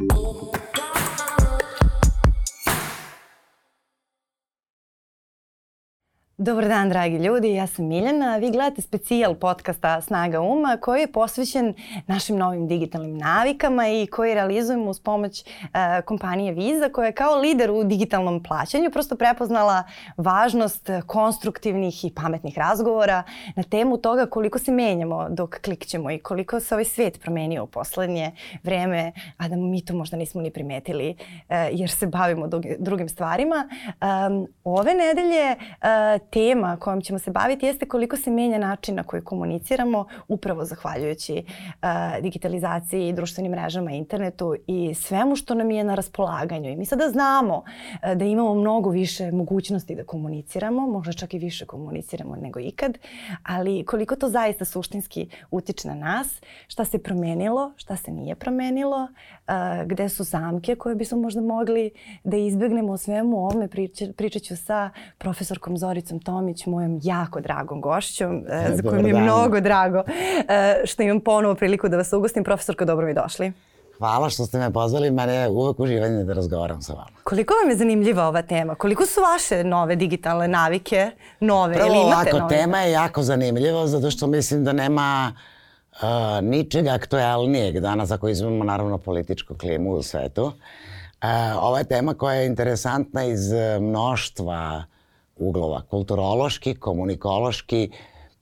Oh. Dobar dan, dragi ljudi. Ja sam Miljana. Vi gledate specijal podcasta Snaga uma koji je posvećen našim novim digitalnim navikama i koji realizujemo uz pomoć uh, kompanije Visa koja je kao lider u digitalnom plaćanju prosto prepoznala važnost konstruktivnih i pametnih razgovora na temu toga koliko se menjamo dok klikćemo i koliko se ovaj svet promenio u poslednje vreme, a da mi to možda nismo ni primetili uh, jer se bavimo drugim stvarima. Um, ove nedelje uh, tema kojom ćemo se baviti jeste koliko se menja način na koji komuniciramo upravo zahvaljujući uh, digitalizaciji, društvenim mrežama, internetu i svemu što nam je na raspolaganju. I mi sada znamo uh, da imamo mnogo više mogućnosti da komuniciramo, možda čak i više komuniciramo nego ikad, ali koliko to zaista suštinski utiče na nas, šta se promenilo, šta se nije promenilo, uh, gde su zamke koje bismo možda mogli da izbegnemo o svemu ovome. Priča, pričat ću sa profesorkom Zoricom Aleksandrom Tomić, mojom jako dragom gošćom, e, za koju mi je mnogo drago e, što imam ponovo priliku da vas ugostim. Profesorko, dobro mi došli. Hvala što ste me pozvali, mene je uvek uživanje da razgovaram sa vama. Koliko vam je zanimljiva ova tema? Koliko su vaše nove digitalne navike nove Prvo, ili imate ovako, nove? tema je jako zanimljiva zato što mislim da nema uh, ničega aktuelnijeg danas ako izmemo naravno političku klimu u svetu. Uh, ova je tema koja je interesantna iz mnoštva uh, uglova. Kulturološki, komunikološki,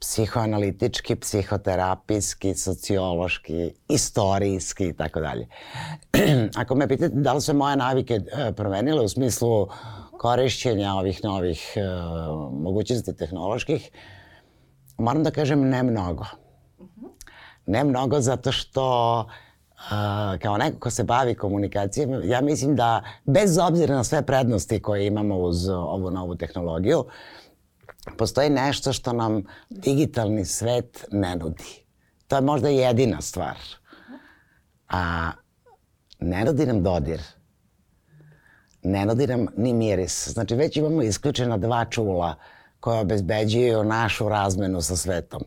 psihoanalitički, psihoterapijski, sociološki, istorijski i tako dalje. Ako me pitate da li se moje navike e, promenile u smislu korišćenja ovih novih e, mogućnosti tehnoloških, moram da kažem ne mnogo. Ne mnogo zato što Uh, kao neko ko se bavi komunikacijom, ja mislim da bez obzira na sve prednosti koje imamo uz ovu novu tehnologiju, postoji nešto što nam digitalni svet ne nudi. To je možda jedina stvar. A ne nudi nam dodir. Ne nudi nam ni miris. Znači već imamo isključena dva čula koja obezbeđuju našu razmenu sa svetom.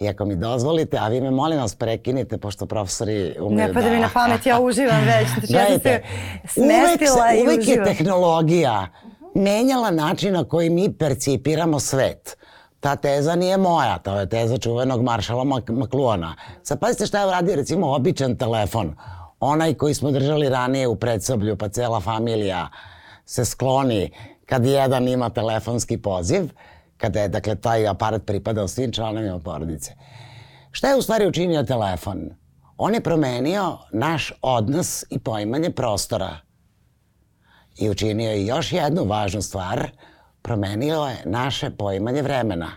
I ako mi dozvolite, a vi me molim vas prekinite, pošto profesori umeju ne, pa da... Mi na pamet, ja uživam već. Znači, ja sam se smestila uvek, i uvek uživam. je tehnologija menjala način na koji mi percipiramo svet. Ta teza nije moja, to je teza čuvenog maršala Makluona. Sad pazite šta je uradio recimo običan telefon. Onaj koji smo držali ranije u predsoblju, pa cela familija se skloni kad jedan ima telefonski poziv, kada je, dakle, taj aparat pripadao svim članovima porodice. Šta je u stvari učinio telefon? On je promenio naš odnos i poimanje prostora. I učinio je još jednu važnu stvar, promenio je naše poimanje vremena.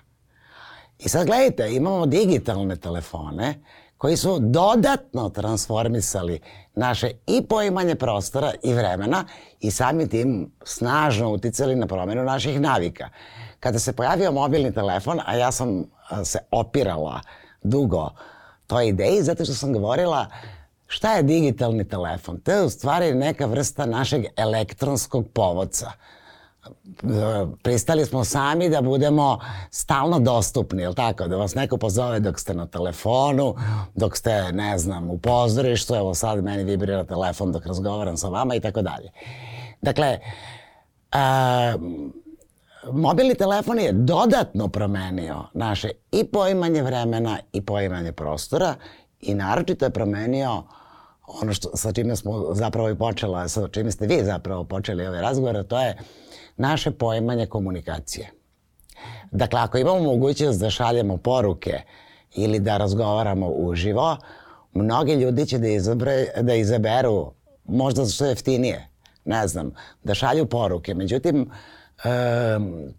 I sad gledajte, imamo digitalne telefone koji su dodatno transformisali naše i poimanje prostora i vremena i sami tim snažno uticali na promenu naših navika. Kada se pojavio mobilni telefon, a ja sam se opirala dugo toj ideji, zato što sam govorila šta je digitalni telefon? To je u stvari neka vrsta našeg elektronskog povodca pristali smo sami da budemo stalno dostupni, jel tako? Da vas neko pozove dok ste na telefonu, dok ste, ne znam, u pozorištu, evo sad meni vibrira telefon dok razgovaram sa vama i tako dalje. Dakle, a, mobilni telefon je dodatno promenio naše i poimanje vremena i poimanje prostora i naročito je promenio ono što, sa čime smo zapravo i počela, sa čime ste vi zapravo počeli ovaj razgovor, to je naše poimanje komunikacije. Dakle, ako imamo mogućnost da šaljemo poruke ili da razgovaramo uživo, mnogi ljudi će da, izabre, da izaberu možda što je jeftinije, ne znam, da šalju poruke. Međutim, e,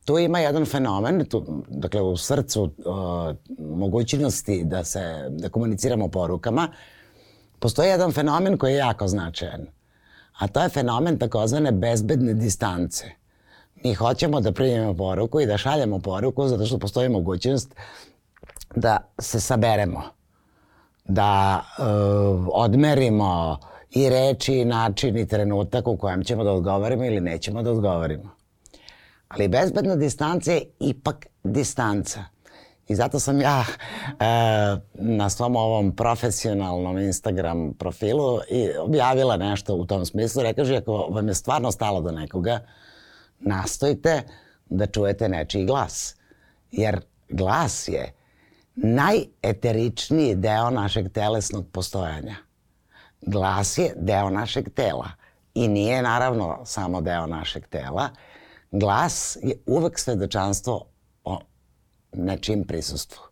tu ima jedan fenomen, tu, dakle u srcu e, mogućnosti da se da komuniciramo porukama, postoji jedan fenomen koji je jako značajan. A to je fenomen takozvane bezbedne distance mi hoćemo da primimo poruku i da šaljemo poruku zato što postoji mogućnost da se saberemo, da uh, odmerimo i reči, i način, i trenutak u kojem ćemo da odgovorimo ili nećemo da odgovorimo. Ali bezbedna distanca je ipak distanca. I zato sam ja e, na svom ovom profesionalnom Instagram profilu i objavila nešto u tom smislu. Rekaži, ako vam je stvarno stalo do nekoga, nastojte da čujete nečiji glas. Jer glas je najeteričniji deo našeg telesnog postojanja. Glas je deo našeg tela i nije naravno samo deo našeg tela. Glas je uvek svedočanstvo o nečim prisustvu.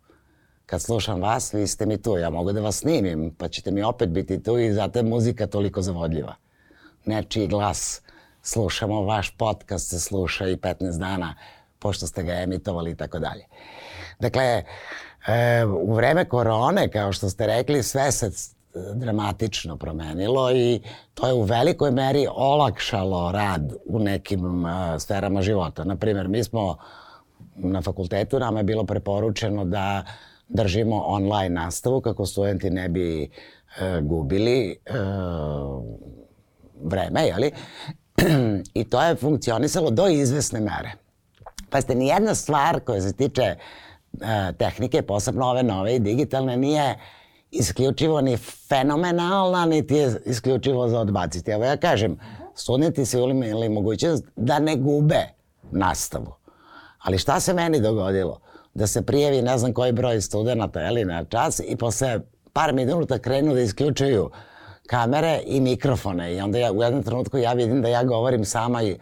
Kad slušam vas, vi ste mi tu, ja mogu da vas snimim, pa ćete mi opet biti tu i zato je muzika toliko zavodljiva. Nečiji glas, slušamo vaš podcast, se sluša i 15 dana pošto ste ga emitovali i tako dalje. Dakle, e, u vreme korone, kao što ste rekli, sve se dramatično promenilo i to je u velikoj meri olakšalo rad u nekim uh, sferama života. Naprimer, mi smo na fakultetu, nama je bilo preporučeno da držimo online nastavu kako studenti ne bi uh, gubili uh, vreme, jeli? I to je funkcionisalo do izvesne mere. Pa ste ni jedna stvar koja se tiče uh, tehnike, posebno ove nove i digitalne, nije isključivo ni fenomenalna, niti je isključivo za odbaciti. Evo ja kažem, studenti su imali mogućnost da ne gube nastavu. Ali šta se meni dogodilo? Da se prijevi ne znam koji broj studenta ili na čas i posle par minuta krenu da isključuju kamere i mikrofone i onda ja u jednom trenutku ja vidim da ja govorim sama i uh,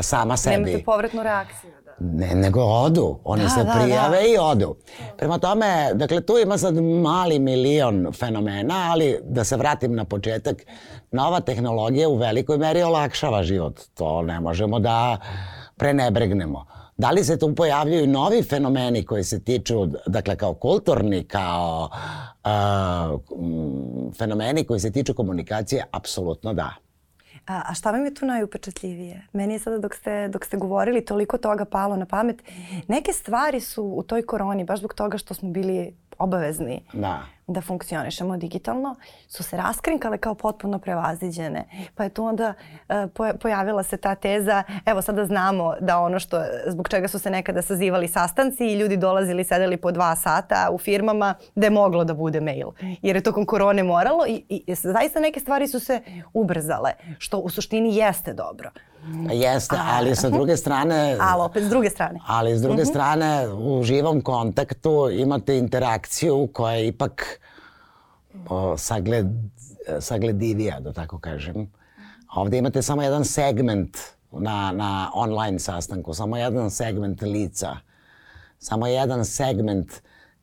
sama sebi. Nemate povratnu reakciju. Ne, nego odu. Oni da, se da, prijave da. i odu. Prema tome, dakle, tu ima sad mali milion fenomena, ali da se vratim na početak, nova tehnologija u velikoj meri olakšava život. To ne možemo da prenebregnemo. Da li se tu pojavljaju novi fenomeni koji se tiču, dakle, kao kulturni, kao uh, fenomeni koji se tiču komunikacije? Apsolutno da. A, a šta vam je tu najupečatljivije? Meni je sada dok ste, dok ste govorili toliko toga palo na pamet. Neke stvari su u toj koroni, baš zbog toga što smo bili obavezni da, da funkcionišemo digitalno, su se raskrinkale kao potpuno prevaziđene. Pa je tu onda uh, pojavila se ta teza, evo sada znamo da ono što, zbog čega su se nekada sazivali sastanci i ljudi dolazili, sedeli po dva sata u firmama, da je moglo da bude mail. Jer je tokom korone moralo i, i zaista neke stvari su se ubrzale, što u suštini jeste dobro. Jeste, ali sa druge strane... Ali opet s druge strane. Ali s druge mm -hmm. strane, u živom kontaktu imate interakciju koja je ipak o, sagled, sagledivija, da tako kažem. Ovde imate samo jedan segment na, na online sastanku, samo jedan segment lica, samo jedan segment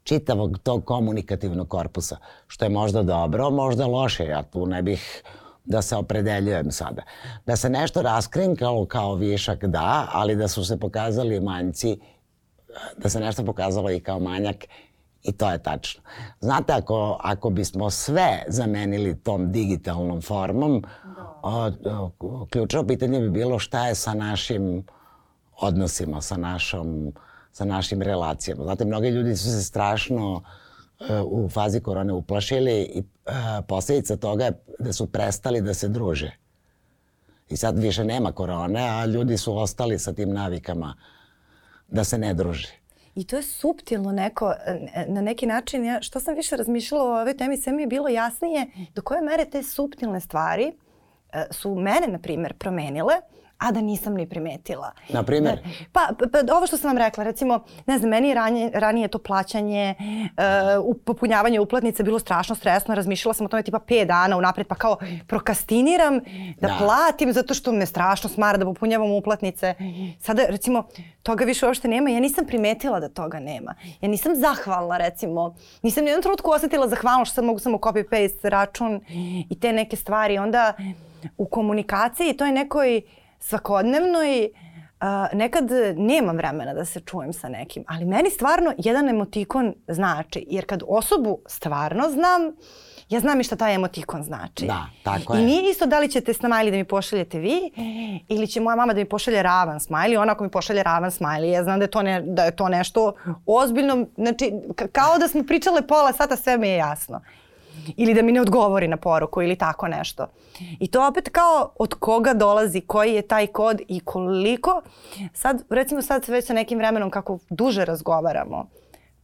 čitavog tog komunikativnog korpusa, što je možda dobro, možda loše. Ja tu ne bih da se opredeljujem sada. Da se nešto raskrinkalo kao višak, da, ali da su se pokazali manjci, da se nešto pokazalo i kao manjak, i to je tačno. Znate, ako, ako bismo sve zamenili tom digitalnom formom, o, o, ključno pitanje bi bilo šta je sa našim odnosima, sa, našom, sa našim relacijama. Znate, mnogi ljudi su se strašno uh, u fazi korone uplašili i posljedica toga je da su prestali da se druže. I sad više nema korone, a ljudi su ostali sa tim navikama da se ne druže. I to je suptilno neko, na neki način, ja, što sam više razmišljala o ovoj temi, sve mi je bilo jasnije do koje mere te suptilne stvari su mene, na primjer, promenile a da nisam ni primetila. Na primjer? Pa, pa, pa ovo što sam vam rekla, recimo, ne znam, meni je ranije, ranije to plaćanje, uh, popunjavanje uplatnice bilo strašno stresno, razmišljala sam o tome tipa 5 dana unapred, pa kao prokastiniram da, da platim zato što me strašno smara da popunjavam uplatnice. Sada, recimo, toga više uopšte nema. Ja nisam primetila da toga nema. Ja nisam zahvalna, recimo. Nisam ni jednom trenutku osetila zahvalnost što sad mogu samo copy-paste račun i te neke stvari. Onda u komunikaciji to je nekoj svakodnevnoj Uh, nekad nemam vremena da se čujem sa nekim, ali meni stvarno jedan emotikon znači, jer kad osobu stvarno znam, ja znam i šta taj emotikon znači. Da, tako je. I nije isto da li ćete smajli da mi pošaljete vi ili će moja mama da mi pošalje ravan smajli, ona ako mi pošalje ravan smajli, ja znam da je to, ne, da je to nešto ozbiljno, znači kao da smo pričale pola sata, sve mi je jasno. Ili da mi ne odgovori na poruku ili tako nešto. I to opet kao od koga dolazi, koji je taj kod i koliko, sad recimo sad već sa nekim vremenom kako duže razgovaramo,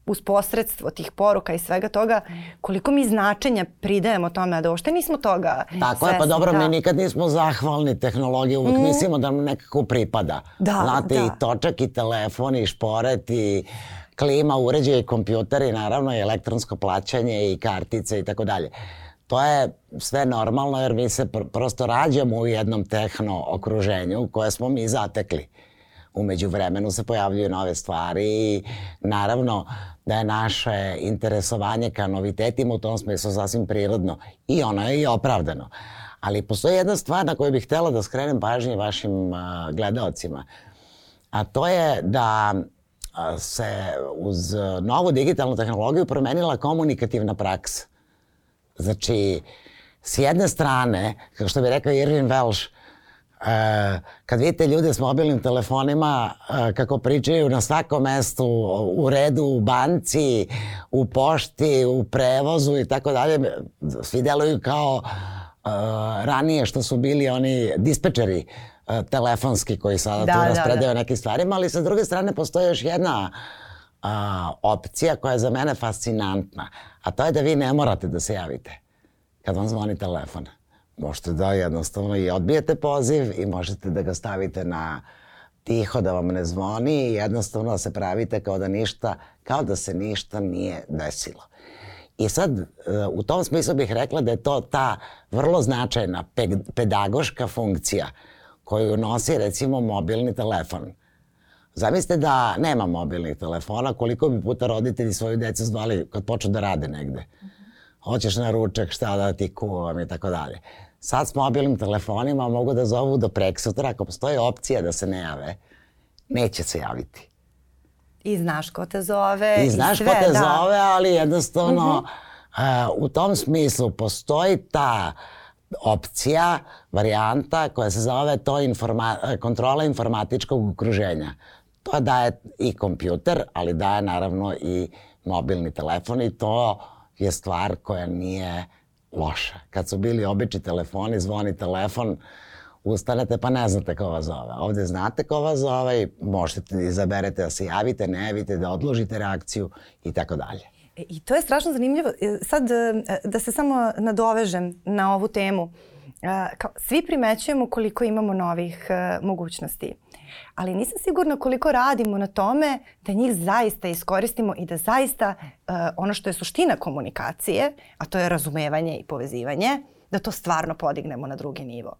uz posredstvo tih poruka i svega toga, koliko mi značenja pridajemo tome, a da uopšte nismo toga Tako je, pa dobro, da. mi nikad nismo zahvalni tehnologiji, uvek mm. mislimo da nam nekako pripada. Da, Znate, da. i točak, i telefon, i šporet, i klima, uređaj, i naravno i elektronsko plaćanje, i kartice, i tako dalje. To je sve normalno jer mi se pr prosto rađamo u jednom tehno okruženju koje smo mi zatekli. Umeđu vremenu se pojavljuju nove stvari i naravno da je naše interesovanje ka novitetima u tom smislu sasvim prirodno i ono je i opravdano. Ali postoji jedna stvar na koju bih htela da skrenem pažnje vašim uh, gledaocima, a to je da se uz novu digitalnu tehnologiju promenila komunikativna praksa. Znači, s jedne strane, kao što bi rekao Irvin Welsh, E, kad vidite ljude s mobilnim telefonima e, kako pričaju na svakom mestu, u redu, u banci, u pošti, u prevozu i tako dalje, svi deluju kao e, ranije što su bili oni dispečeri e, telefonski koji sada Da, tu da, raspredaju da. nekim stvarima, ali sa druge strane postoji još jedna a, opcija koja je za mene fascinantna, a to je da vi ne morate da se javite kad vam zvoni telefon. Možete da jednostavno i odbijete poziv i možete da ga stavite na tiho da vam ne zvoni i jednostavno da se pravite kao da ništa, kao da se ništa nije desilo. I sad, e, u tom smislu bih rekla da je to ta vrlo značajna pe- pedagoška funkcija koju nosi recimo mobilni telefon. Zamislite da nema mobilnih telefona, koliko bi puta roditelji svoju decu zvali kad počnu da rade negde. Hoćeš na ručak, šta da ti kuvam i tako dalje. Sad s mobilnim telefonima mogu da zovu do prek sutra, ako postoji opcija da se ne jave, neće se javiti. I znaš ko te zove. I znaš sve, ko te da. zove, ali jednostavno uh, u tom smislu postoji ta opcija, varijanta koja se zove to informa kontrola informatičkog okruženja. To daje i kompjuter, ali daje naravno i mobilni telefon i to je stvar koja nije loša. Kad su bili obični telefoni, zvoni telefon, ustanete pa ne znate ko vas zove. Ovde znate ko vas zove i možete da izaberete da se javite, ne javite, da odložite reakciju i tako dalje. E, I to je strašno zanimljivo. E, Sad e, da se samo nadovežem na ovu temu. Kao, svi primećujemo koliko imamo novih mogućnosti. Ali nisam sigurna koliko radimo na tome da njih zaista iskoristimo i da zaista ono što je suština komunikacije, a to je razumevanje i povezivanje, da to stvarno podignemo na drugi nivo.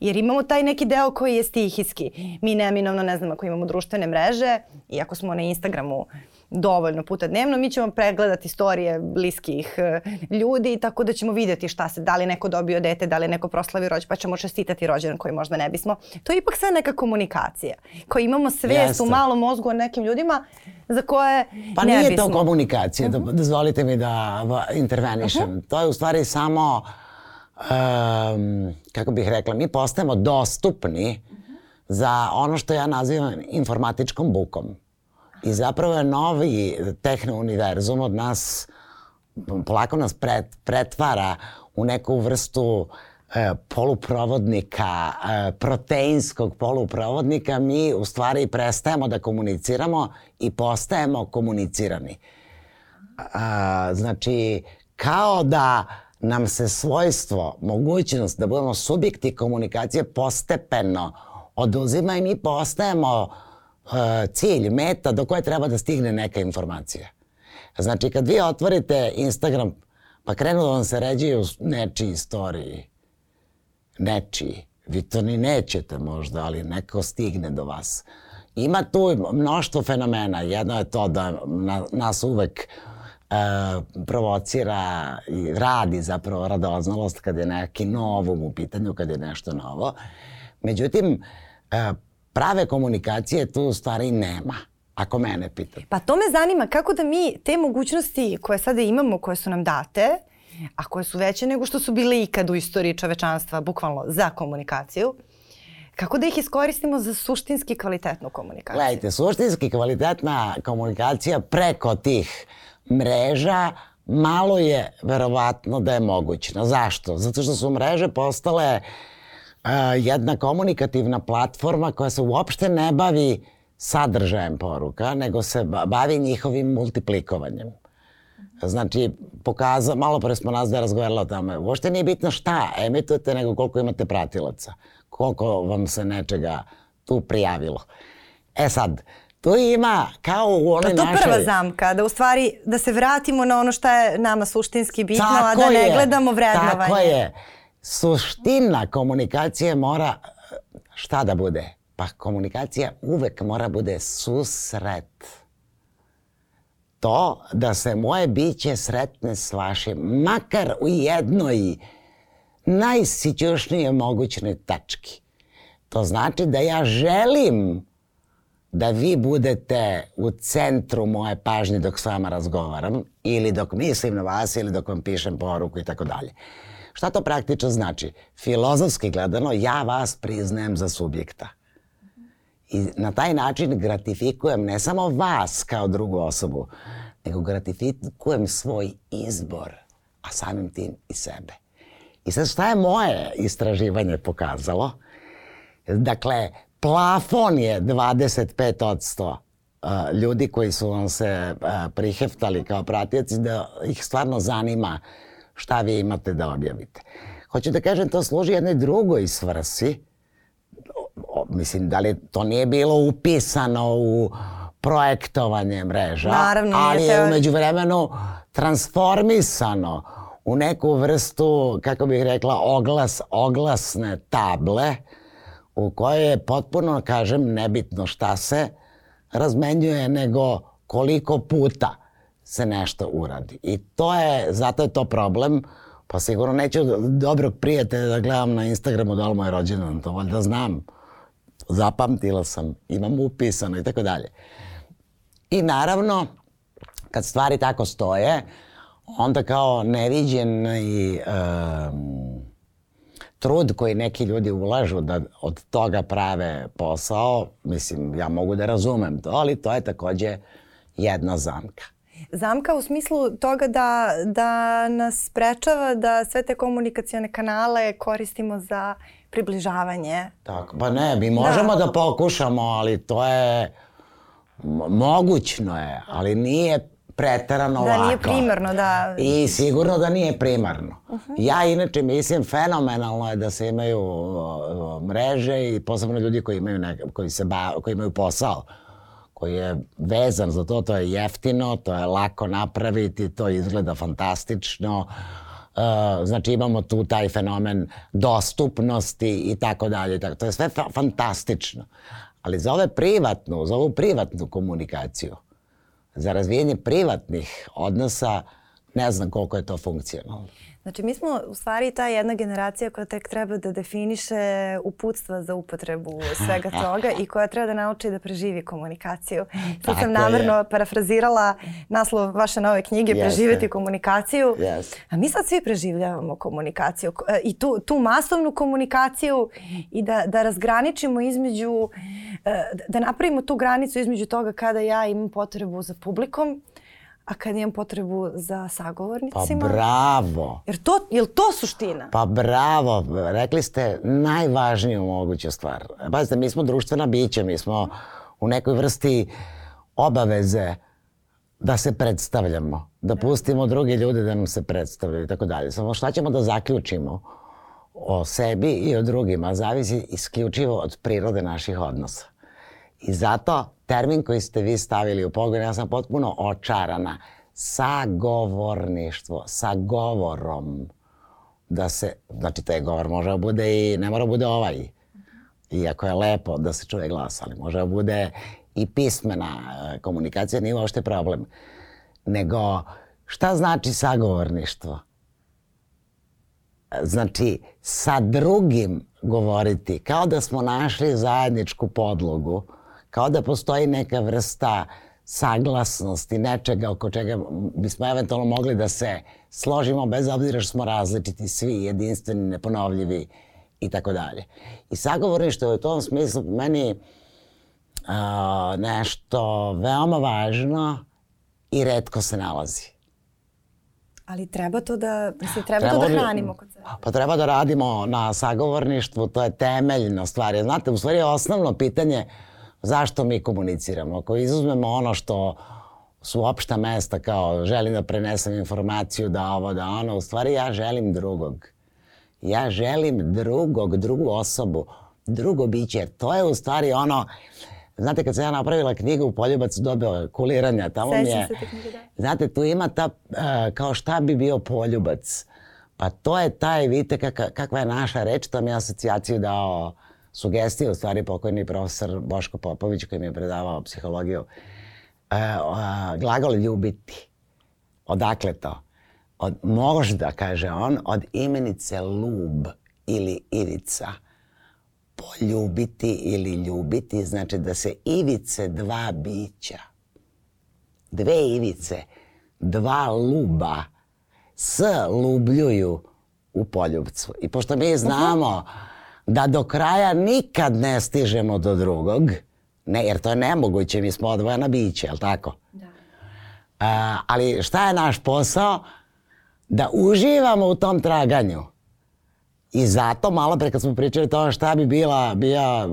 Jer imamo taj neki deo koji je stihijski. Mi neminovno, ne znam, ako imamo društvene mreže i ako smo na Instagramu dovoljno puta dnevno, mi ćemo pregledati istorije bliskih e, ljudi tako da ćemo vidjeti šta se, da li neko dobio dete, da li neko proslavio rođendan, pa ćemo čestitati rođendan koji možda ne bismo. To je ipak sve neka komunikacija. Koji imamo svest u malom mozgu o nekim ljudima za koje Pa ne nije bismo. to komunikacija, da, dozvolite mi da intervenišem. To je u stvari samo, um, kako bih rekla, mi postajemo dostupni za ono što ja nazivam informatičkom bukom. I zapravo je novi tehno-univerzum od nas, polako nas pret, pretvara u neku vrstu e, poluprovodnika, e, proteinskog poluprovodnika, mi u stvari prestajemo da komuniciramo i postajemo komunicirani. A, znači, kao da nam se svojstvo, mogućnost da budemo subjekti komunikacije postepeno oduzima i mi postajemo e, cilj, meta do koje treba da stigne neka informacija. Znači, kad vi otvorite Instagram, pa krenu da vam se ređuju nečiji istoriji, nečiji, vi to ni nećete možda, ali neko stigne do vas. Ima tu mnoštvo fenomena. Jedno je to da na, nas uvek e, provocira i radi zapravo radoznalost kad je neki novum u pitanju, kad je nešto novo. Međutim, e, prave komunikacije tu stvari nema, ako mene pitate. Pa to me zanima kako da mi te mogućnosti koje sada imamo, koje su nam date, a koje su veće nego što su bile ikad u istoriji čovečanstva, bukvalno za komunikaciju, kako da ih iskoristimo za suštinski kvalitetnu komunikaciju? Gledajte, suštinski kvalitetna komunikacija preko tih mreža malo je verovatno da je mogućno. Zašto? Zato što su mreže postale uh, jedna komunikativna platforma koja se uopšte ne bavi sadržajem poruka, nego se bavi njihovim multiplikovanjem. Znači, pokaza, malo pre smo nas da razgovarali o tome, uopšte nije bitno šta emitujete, nego koliko imate pratilaca, koliko vam se nečega tu prijavilo. E sad, tu ima kao u onoj našoj... Pa to prva zamka, da u stvari, da se vratimo na ono šta je nama suštinski bitno, tako a da ne je, gledamo vrednovanje. Tako je. Suština komunikacije mora šta da bude? Pa komunikacija uvek mora bude susret. To da se moje biće sretne s vašim, makar u jednoj najsićušnije mogućnoj tački. To znači da ja želim da vi budete u centru moje pažnje dok s vama razgovaram ili dok mislim na vas ili dok vam pišem poruku i tako dalje. Šta to praktično znači? Filozofski gledano, ja vas priznajem za subjekta. I na taj način gratifikujem ne samo vas kao drugu osobu, nego gratifikujem svoj izbor, a samim tim i sebe. I sad šta je moje istraživanje pokazalo? Dakle, plafon je 25% ljudi koji su vam se priheftali kao pratioci da ih stvarno zanima šta vi imate da objavite. Hoću da kažem, to služi jednoj drugoj svrsi, mislim, da li to nije bilo upisano u projektovanje mreža, Naravno, ali je umeđu vremenu transformisano u neku vrstu, kako bih rekla, oglas, oglasne table u kojoj je potpuno, kažem, nebitno šta se razmenjuje, nego koliko puta se nešto uradi. I to je, zato je to problem, pa sigurno neću dobrog prijatelja da gledam na Instagramu da li mu rođendan, to valjda znam zapamtila sam, imam upisano i tako dalje. I naravno, kad stvari tako stoje, onda kao neviđen i um, trud koji neki ljudi ulažu da od toga prave posao, mislim, ja mogu da razumem to, ali to je takođe jedna zamka. Zamka u smislu toga da, da nas sprečava da sve te komunikacione kanale koristimo za približavanje. Tako, pa ne, mi možemo da, da pokušamo, ali to je mogućno je, ali nije preterano da lako. Da nije primarno, da. I sigurno da nije primarno. Uh -huh. Ja inače mislim fenomenalno je da se imaju mreže i posebno ljudi koji imaju, neka, koji, se ba, koji imaju posao koji je vezan za to, to je jeftino, to je lako napraviti, to izgleda fantastično. Uh, znači imamo tu taj fenomen dostupnosti i tako dalje. To je sve fa fantastično. Ali za ove privatnu, za ovu privatnu komunikaciju, za razvijenje privatnih odnosa, ne znam koliko je to funkcionalno. Znači mi smo u stvari ta jedna generacija koja tek treba da definiše uputstva za upotrebu svega toga i koja treba da nauči da preživi komunikaciju. Sad sam namerno je. parafrazirala naslov vaše nove knjige Jeste. Preživeti komunikaciju. Yes. A mi sad svi preživljavamo komunikaciju e, i tu, tu masovnu komunikaciju i da, da razgraničimo između, e, da napravimo tu granicu između toga kada ja imam potrebu za publikom A kad imam potrebu za sagovornicima? Pa bravo! Jer to, je li to suština? Pa bravo! Rekli ste najvažniju moguću stvar. Pazite, mi smo društvena bića, mi smo u nekoj vrsti obaveze da se predstavljamo, da pustimo druge ljude da nam se predstavljaju i tako dalje. Samo šta ćemo da zaključimo o sebi i o drugima zavisi isključivo od prirode naših odnosa. I zato termin koji ste vi stavili u pogon, ja sam potpuno očarana. Sagovorništvo, sa govorom. Da se, znači taj govor može da bude i, ne mora da bude ovaj. Iako je lepo da se čuje glas, ali može da bude i pismena e, komunikacija, nije uopšte problem. Nego, šta znači sagovorništvo? Znači, sa drugim govoriti, kao da smo našli zajedničku podlogu, kao da postoji neka vrsta saglasnosti, nečega oko čega bismo eventualno mogli da se složimo bez obzira što smo različiti, svi jedinstveni, neponovljivi i tako dalje. I sagovorništvo je u tom smislu meni a, nešto veoma važno i redko se nalazi. Ali treba to da, mislim, treba, treba to da hranimo kod sebe. Pa treba da radimo na sagovorništvu, to je temeljna stvar. Znate, u stvari je osnovno pitanje zašto mi komuniciramo. Ako izuzmemo ono što su opšta mesta kao želim da prenesem informaciju, da ovo, da ono, u stvari ja želim drugog. Ja želim drugog, drugu osobu, drugo biće. To je u stvari ono, Znate, kad sam ja napravila knjigu Poljubac dobio kuliranja, tamo Sećam mi je... se te knjige, da. Znate, tu ima ta, uh, kao šta bi bio poljubac. Pa to je taj, vidite kak, kakva je naša reč, to mi je asocijaciju dao sugestiju, u stvari pokojni profesor Boško Popović koji mi je predavao psihologiju. Uh, uh, glagol ljubiti. Odakle to? Od, možda, kaže on, od imenice lub ili ivica poljubiti ili ljubiti znači da se ivice dva bića, dve ivice, dva luba s lubljuju u poljubcu. I pošto mi znamo da do kraja nikad ne stižemo do drugog, ne, jer to je nemoguće, mi smo odvojena bića, jel tako? Da. A, ali šta je naš posao? Da uživamo u tom traganju I zato malo pre kad smo pričali to šta bi bila, bila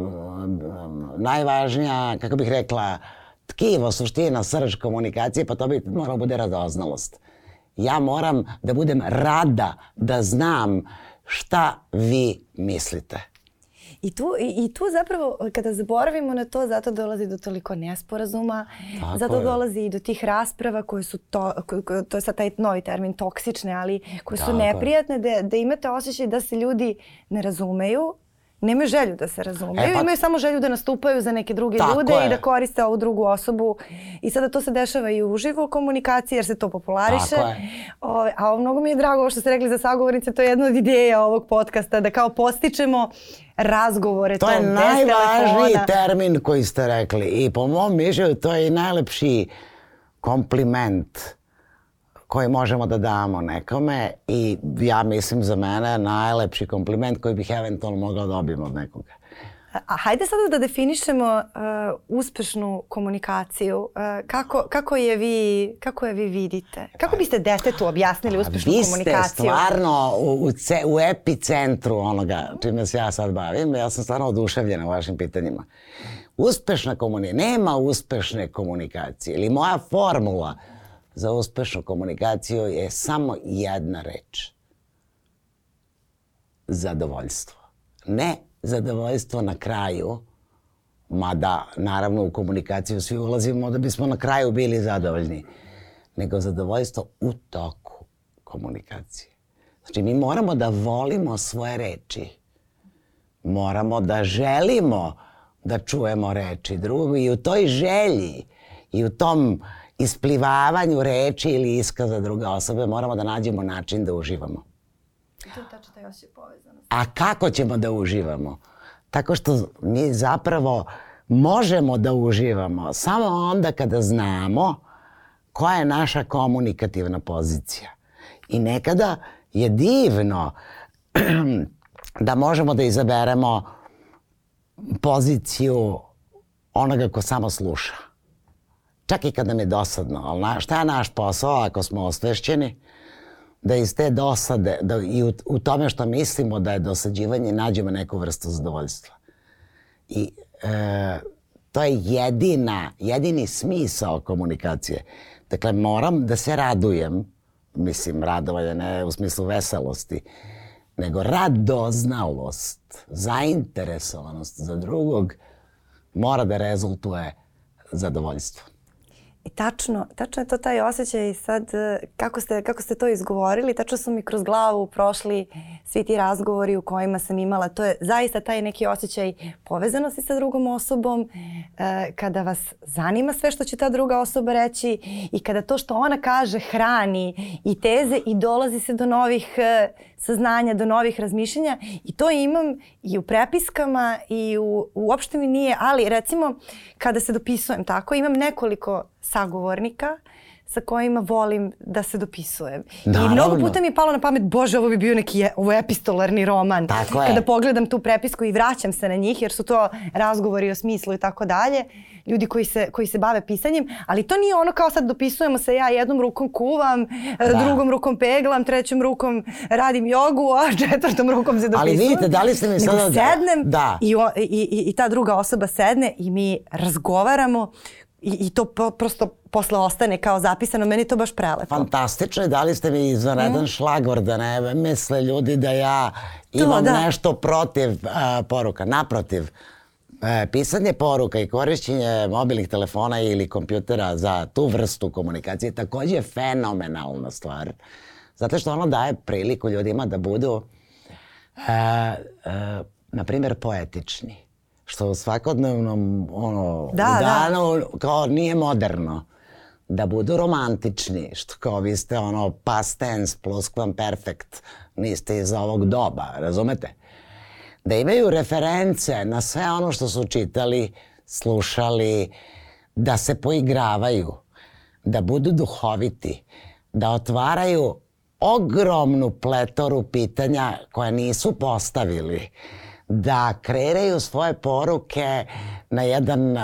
najvažnija, kako bih rekla, tkivo, suština, srž komunikacije, pa to bi moralo bude radoznalost. Ja moram da budem rada, da znam šta vi mislite. I tu, i, I tu zapravo, kada zaboravimo na to, zato dolazi do toliko nesporazuma, Tako zato je. dolazi i do tih rasprava koje su, to, ko, to je sad taj novi termin, toksične, ali koje su Tako neprijatne, da, da imate osjećaj da se ljudi ne razumeju, nemaju želju da se razumeju, e, pa... imaju samo želju da nastupaju za neke druge Tako ljude je. i da koriste ovu drugu osobu. I sada to se dešava i u uživo komunikaciji jer se to populariše. O, a mnogo mi je drago ovo što ste rekli za sagovornice, to je jedna od ideja ovog podcasta, da kao postičemo razgovore to je najvažniji termin koji ste rekli i po mom mišljenju to je najlepši kompliment koji možemo da damo nekome i ja mislim za mene najlepši kompliment koji bih eventualno mogla da dobijem od nekoga. A hajde sada da definišemo uh, uspešnu komunikaciju. Uh, kako, kako, je vi, kako je vi vidite? Kako biste detetu objasnili uspešnu vi komunikaciju? Vi ste stvarno u, u, ce, u epicentru onoga čime se ja sad bavim. Ja sam stvarno oduševljena vašim pitanjima. Uspešna komunikacija, nema uspešne komunikacije ili moja formula za uspešnu komunikaciju je samo jedna reč. Zadovoljstvo. Ne zadovoljstvo na kraju, mada naravno u komunikaciju svi ulazimo da bismo na kraju bili zadovoljni, nego zadovoljstvo u toku komunikacije. Znači mi moramo da volimo svoje reči. Moramo da želimo da čujemo reči drugog i u toj želji i u tom isplivavanju reči ili iskaza druge osobe moramo da nađemo način da uživamo. To je tačno taj osjećaj povezanost. A kako ćemo da uživamo? Tako što mi zapravo možemo da uživamo samo onda kada znamo koja je naša komunikativna pozicija. I nekada je divno da možemo da izaberemo poziciju onoga ko samo sluša. Čak i kad nam je dosadno. Ali na, šta je naš posao ako smo osvešćeni? Da iz te dosade, da i u, u tome što mislimo da je dosađivanje, nađemo neku vrstu zadovoljstva. I e, to je jedina, jedini smisao komunikacije. Dakle, moram da se radujem, mislim, radovanje ne u smislu veselosti, nego radoznalost, zainteresovanost za drugog mora da rezultuje zadovoljstvo. I tačno, tačno je to taj osjećaj sad e, kako ste, kako ste to izgovorili, tačno su mi kroz glavu prošli svi ti razgovori u kojima sam imala. To je zaista taj neki osjećaj povezanosti sa drugom osobom, e, kada vas zanima sve što će ta druga osoba reći i kada to što ona kaže hrani i teze i dolazi se do novih e, saznanja, do novih razmišljanja i to imam i u prepiskama i u, uopšte mi nije, ali recimo kada se dopisujem tako, imam nekoliko sagovornika sa kojima volim da se dopisujem. Naravno. I mnogo puta mi je palo na pamet, bože, ovo bi bio neki je, ovo je epistolarni roman. Tako je. Kada pogledam tu prepisku i vraćam se na njih, jer su to razgovori o smislu i tako dalje, ljudi koji se, koji se bave pisanjem, ali to nije ono kao sad dopisujemo se ja jednom rukom kuvam, da. drugom rukom peglam, trećom rukom radim jogu, a četvrtom rukom se dopisujem. Ali vidite, da li ste mi sada... Nego sednem Da. i, o, i, i, i ta druga osoba sedne i mi razgovaramo i, i to po, prosto posle ostane kao zapisano. Meni je to baš prelepo. Fantastično je, dali ste mi izvanredan mm. šlagor da ne misle ljudi da ja To, imam da. nešto protiv a, poruka. Naprotiv, e, pisanje poruka i korišćenje mobilnih telefona ili kompjutera za tu vrstu komunikacije je takođe fenomenalna stvar. Zato što ono daje priliku ljudima da budu, e, e, na primjer, poetični. Što u svakodnevnom ono, Da, da. danu kao nije moderno da budu romantični, što kao vi ste ono past tense, pluskvamperfekt, niste iz ovog doba, razumete? Da imaju reference na sve ono što su čitali, slušali, da se poigravaju, da budu duhoviti, da otvaraju ogromnu pletoru pitanja koja nisu postavili, da kreiraju svoje poruke na jedan uh,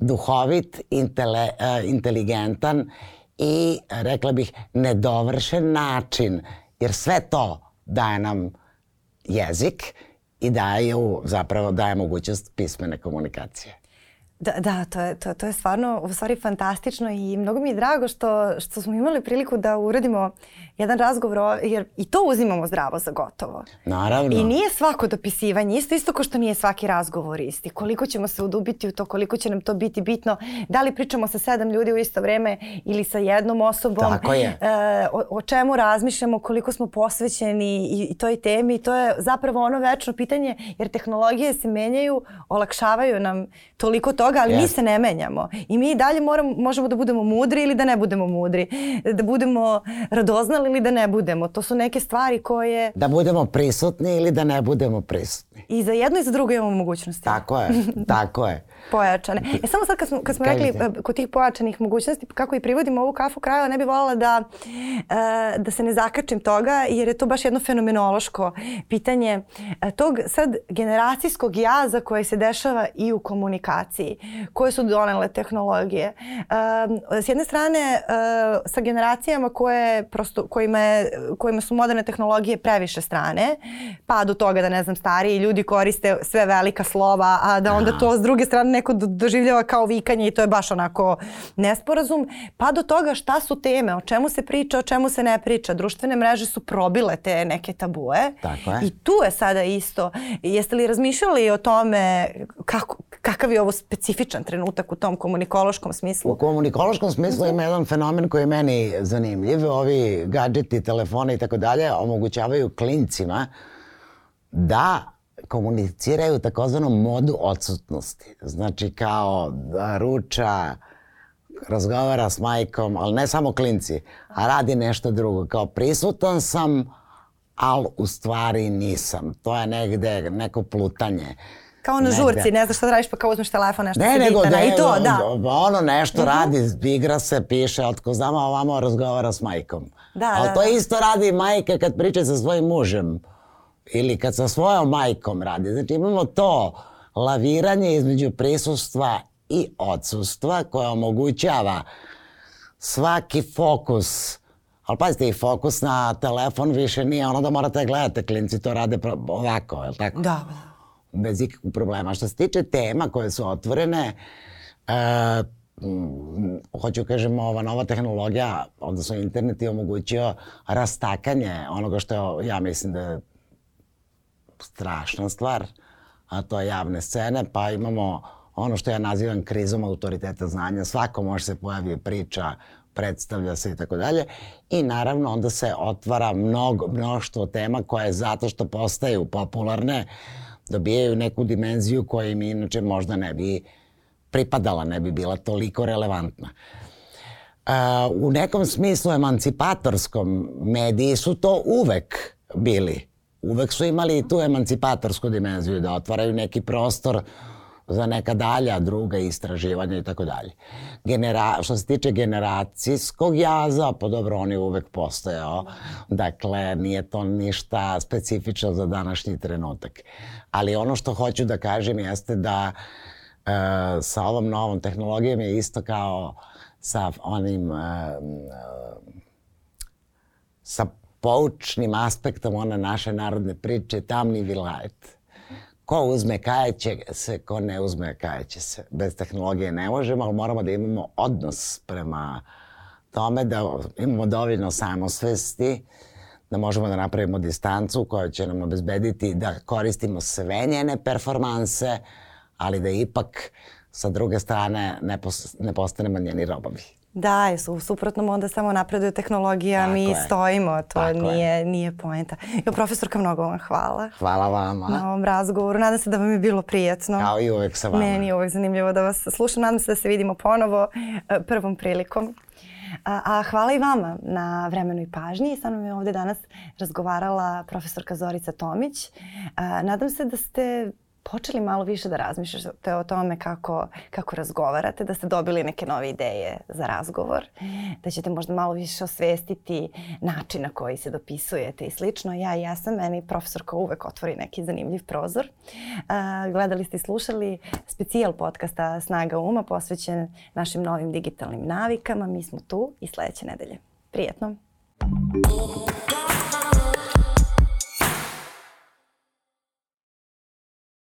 duhovit, intele, uh, inteligentan i, rekla bih, nedovršen način. Jer sve to daje nam jezik i daju, zapravo daje mogućnost pismene komunikacije. Da, da to, je, to, to je stvarno u stvari fantastično i mnogo mi je drago što, što smo imali priliku da uradimo jedan razgovor, o, jer i to uzimamo zdravo za gotovo. Naravno. I nije svako dopisivanje isto, isto kao što nije svaki razgovor isti. Koliko ćemo se udubiti u to, koliko će nam to biti bitno, da li pričamo sa sedam ljudi u isto vreme ili sa jednom osobom. Tako je. E, o, o čemu razmišljamo, koliko smo posvećeni i, i toj temi. To je zapravo ono večno pitanje, jer tehnologije se menjaju, olakšavaju nam toliko toga, ali yes. mi se ne menjamo. I mi i dalje moramo, možemo da budemo mudri ili da ne budemo mudri. Da budemo radoznali ili da ne budemo. To su neke stvari koje Da budemo prisutni ili da ne budemo prisutni. i za jedno i za drugo imamo mogućnosti. Tako je, tako je. Pojačane. E samo sad kad smo, kad smo rekli e, kod tih pojačanih mogućnosti, kako i privodimo ovu kafu kraju, ne bih voljela da, e, da se ne zakačim toga, jer je to baš jedno fenomenološko pitanje e, tog sad generacijskog jaza koje se dešava i u komunikaciji, koje su donele tehnologije. S jedne strane, sa generacijama koje prosto, kojima, je, kojima su moderne tehnologije previše strane, pa do toga da ne znam, stariji ljudi koriste sve velika slova, a da onda to s druge strane neko do- doživljava kao vikanje i to je baš onako nesporazum, pa do toga šta su teme, o čemu se priča, o čemu se ne priča. Društvene mreže su probile te neke tabue Tako je. i tu je sada isto. Jeste li razmišljali o tome kako, kakav je ovo specifičan trenutak u tom komunikološkom U smislu? komunikološkom smislu ima jedan fenomen koji je meni zanimljiv. Ovi gadžeti, telefone i tako dalje omogućavaju klincima da komuniciraju takozvanom modu odsutnosti. Znači kao da ruča, razgovara s majkom, ali ne samo klinci, a radi nešto drugo. Kao prisutan sam, ali u stvari nisam. To je negde neko plutanje. Kao na žurci, ne znaš šta da radiš pa kao uzmeš telefon, nešto Ne, si nego da I to, da. ono nešto radi, igra se, piše, otko znamo, ovamo razgovara s majkom. Da, Ali da, to da. isto radi majka kad priča sa svojim mužem ili kad sa svojom majkom radi. Znači imamo to laviranje između prisustva i odsustva koje omogućava svaki fokus Ali pazite, i fokus na telefon više nije ono da morate gledate, klinci to rade ovako, je li tako? Da, bez ikakvog problema. Što se tiče tema koje su otvorene, e, mm, hoću kažem, ova nova tehnologija, odnosno internet je omogućio rastakanje onoga što ja mislim da je strašna stvar, a to je javne scene, pa imamo ono što ja nazivam krizom autoriteta znanja. Svako može se pojavi priča, predstavlja se i tako dalje. I naravno onda se otvara mnogo, mnoštvo tema koje zato što postaju popularne dobijaju neku dimenziju koja im inače možda ne bi pripadala, ne bi bila toliko relevantna. Uh, u nekom smislu emancipatorskom mediji su to uvek bili. Uvek su imali tu emancipatorsku dimenziju da otvaraju neki prostor za neka dalja druga istraživanja i tako dalje. Genera, što se tiče generacijskog jaza, pa dobro, on je uvek postojao. Dakle, nije to ništa specifično za današnji trenutak. Ali ono što hoću da kažem jeste da e, sa ovom novom tehnologijom je isto kao sa onim e, sa poučnim aspektom one naše narodne priče tamni vilajet. Ko uzme kajeće se, ko ne uzme kajeće se. Bez tehnologije ne možemo, ali moramo da imamo odnos prema tome da imamo dovoljno samosvesti, da možemo da napravimo distancu koja će nam obezbediti da koristimo sve njene performanse, ali da ipak sa druge strane ne, pos, ne postanemo njeni robovi. Da, u suprotnom onda samo napreduje tehnologija, Tako mi je. stojimo, to Tako nije, je. nije poenta. Jo, profesorka, mnogo vam hvala. Hvala vama. Na ovom razgovoru. Nadam se da vam je bilo prijetno. Kao i uvek sa vama. Meni je uvek zanimljivo da vas slušam. Nadam se da se vidimo ponovo e, prvom prilikom. A, a hvala i vama na vremenu i pažnji. Sa mnom je ovde danas razgovarala profesorka Zorica Tomić. A, nadam se da ste počeli malo više da razmišljate o tome kako, kako razgovarate, da ste dobili neke nove ideje za razgovor, da ćete možda malo više osvestiti način na koji se dopisujete i slično. Ja i ja meni profesorka uvek otvori neki zanimljiv prozor. Gledali ste i slušali specijal podcasta Snaga uma posvećen našim novim digitalnim navikama. Mi smo tu i sledeće nedelje. Prijetno! Thank.